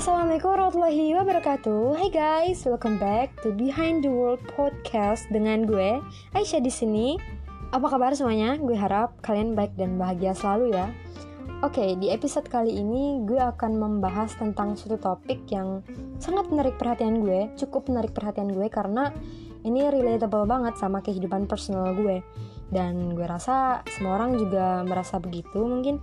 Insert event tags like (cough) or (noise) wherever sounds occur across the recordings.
Assalamualaikum warahmatullahi wabarakatuh. Hai guys, welcome back to Behind the World Podcast dengan gue Aisyah di sini. Apa kabar semuanya? Gue harap kalian baik dan bahagia selalu ya. Oke, di episode kali ini gue akan membahas tentang suatu topik yang sangat menarik perhatian gue, cukup menarik perhatian gue karena ini relatable banget sama kehidupan personal gue. Dan gue rasa semua orang juga merasa begitu mungkin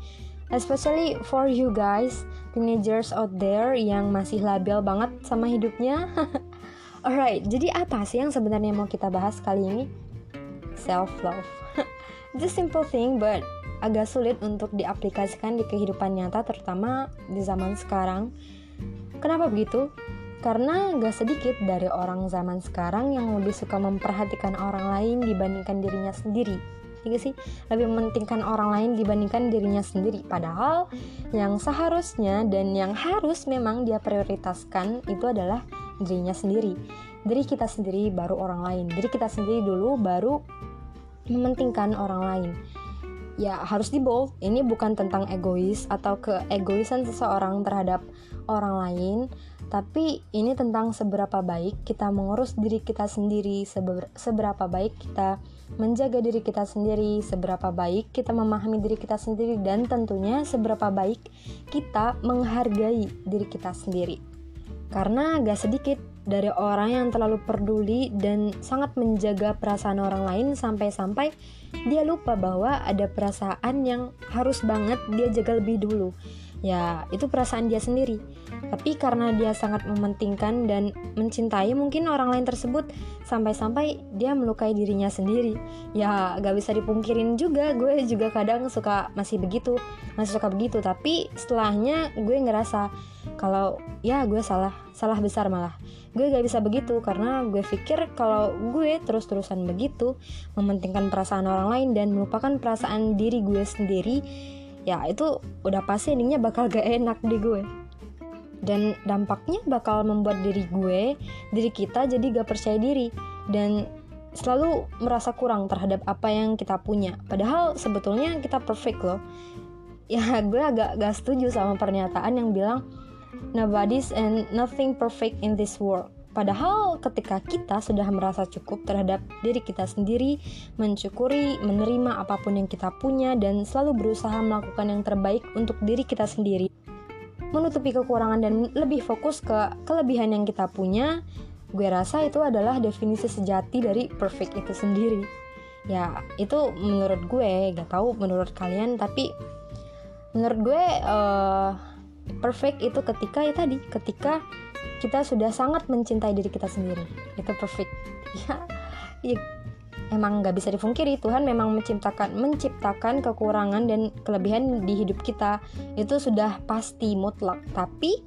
especially for you guys teenagers out there yang masih labil banget sama hidupnya. (laughs) Alright jadi apa sih yang sebenarnya mau kita bahas kali ini? Self love (laughs) the simple thing but agak sulit untuk diaplikasikan di kehidupan nyata terutama di zaman sekarang. Kenapa begitu? Karena gak sedikit dari orang zaman sekarang yang lebih suka memperhatikan orang lain dibandingkan dirinya sendiri ya sih lebih mementingkan orang lain dibandingkan dirinya sendiri. Padahal yang seharusnya dan yang harus memang dia prioritaskan itu adalah dirinya sendiri. Diri kita sendiri baru orang lain. Diri kita sendiri dulu baru mementingkan orang lain. Ya harus di bold. Ini bukan tentang egois atau keegoisan seseorang terhadap orang lain tapi ini tentang seberapa baik kita mengurus diri kita sendiri seberapa baik kita menjaga diri kita sendiri, seberapa baik kita memahami diri kita sendiri, dan tentunya seberapa baik kita menghargai diri kita sendiri. Karena gak sedikit dari orang yang terlalu peduli dan sangat menjaga perasaan orang lain sampai-sampai dia lupa bahwa ada perasaan yang harus banget dia jaga lebih dulu ya itu perasaan dia sendiri. Tapi karena dia sangat mementingkan dan mencintai mungkin orang lain tersebut sampai-sampai dia melukai dirinya sendiri. Ya gak bisa dipungkirin juga gue juga kadang suka masih begitu masih suka begitu. Tapi setelahnya gue ngerasa kalau ya gue salah salah besar malah. Gue gak bisa begitu karena gue pikir kalau gue terus-terusan begitu mementingkan perasaan orang lain dan melupakan perasaan diri gue sendiri ya itu udah pasti endingnya bakal gak enak di gue. Dan dampaknya bakal membuat diri gue diri kita jadi gak percaya diri. Dan selalu merasa kurang terhadap apa yang kita punya. Padahal sebetulnya kita perfect loh. Ya (laughs) gue agak gak setuju sama pernyataan yang bilang nobody's and nothing perfect in this world Padahal ketika kita sudah merasa cukup terhadap diri kita sendiri, mencukuri, menerima apa pun yang kita punya dan selalu berusaha melakukan yang terbaik untuk diri kita sendiri, menutupi kekurangan dan lebih fokus ke kelebihan yang kita punya, gue rasa itu adalah definisi sejati dari perfect itu sendiri. Ya, itu menurut gue, gak tahu menurut kalian, tapi menurut gue uh, perfect itu ketika ya tadi, ketika kita sudah sangat mencintai diri kita sendiri. Itu perfect. (laughs) Ya, ya emang nggak bisa difungkiri Tuhan memang menciptakan menciptakan kekurangan dan kelebihan di hidup kita. Itu sudah pasti mutlak. Tapi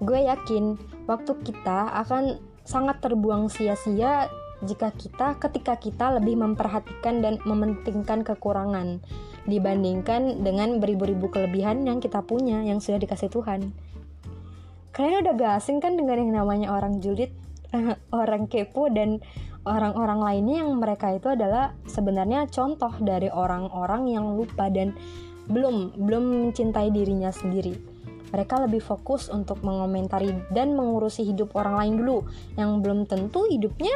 gue yakin waktu kita akan sangat terbuang sia-sia jika kita ketika kita lebih memperhatikan dan mementingkan kekurangan dibandingkan dengan beribu-ribu kelebihan yang kita punya yang sudah dikasih Tuhan kalian udah gak asing kan dengan yang namanya orang julid orang kepo dan orang-orang lainnya yang mereka itu adalah sebenarnya contoh dari orang-orang yang lupa dan belum belum mencintai dirinya sendiri. Mereka lebih fokus untuk mengomentari dan mengurusi hidup orang lain dulu. Yang belum tentu hidupnya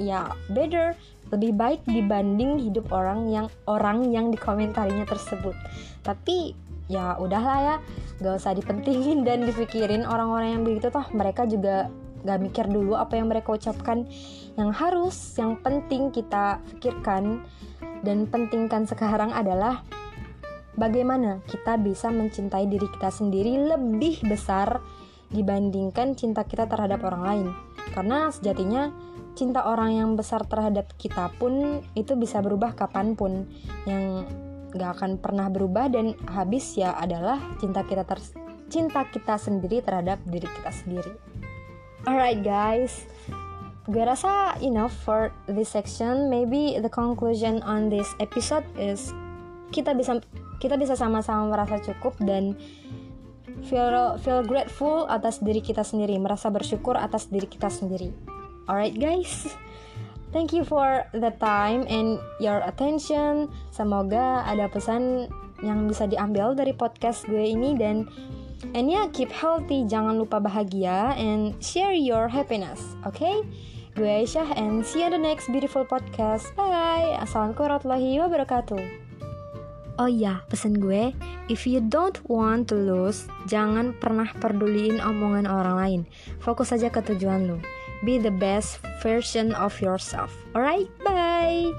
ya better lebih baik dibanding hidup orang yang orang yang dikomentarinya tersebut. Tapi ya udahlah ya gak usah dipentingin dan dipikirin orang-orang yang begitu toh. Mereka juga gak mikir dulu apa yang mereka ucapkan. Yang harus yang penting kita pikirkan dan pentingkan sekarang adalah bagaimana kita bisa mencintai diri kita sendiri lebih besar dibandingkan cinta kita terhadap orang lain. Karena sejatinya cinta orang yang besar terhadap kita pun itu bisa berubah kapan pun. Yang gak akan pernah berubah dan habis ya adalah cinta kita ter cinta kita sendiri terhadap diri kita sendiri. Alright guys, gue rasa enough for this section. Maybe the conclusion on this episode is kita bisa kita bisa sama-sama merasa cukup dan feel feel grateful atas diri kita sendiri, merasa bersyukur atas diri kita sendiri. Alright guys. Thank you for the time and your attention. Semoga ada pesan yang bisa diambil dari podcast gue ini dan And yeah, keep healthy, jangan lupa bahagia and share your happiness, okay? Gue Aisyah and see you on the next beautiful podcast. Bye. Assalamualaikum warahmatullahi wabarakatuh. Oh iya, pesan gue, if you don't want to lose, jangan pernah peduliin omongan orang lain. Fokus saja ke tujuan lu. Be the best version of yourself. Alright, bye.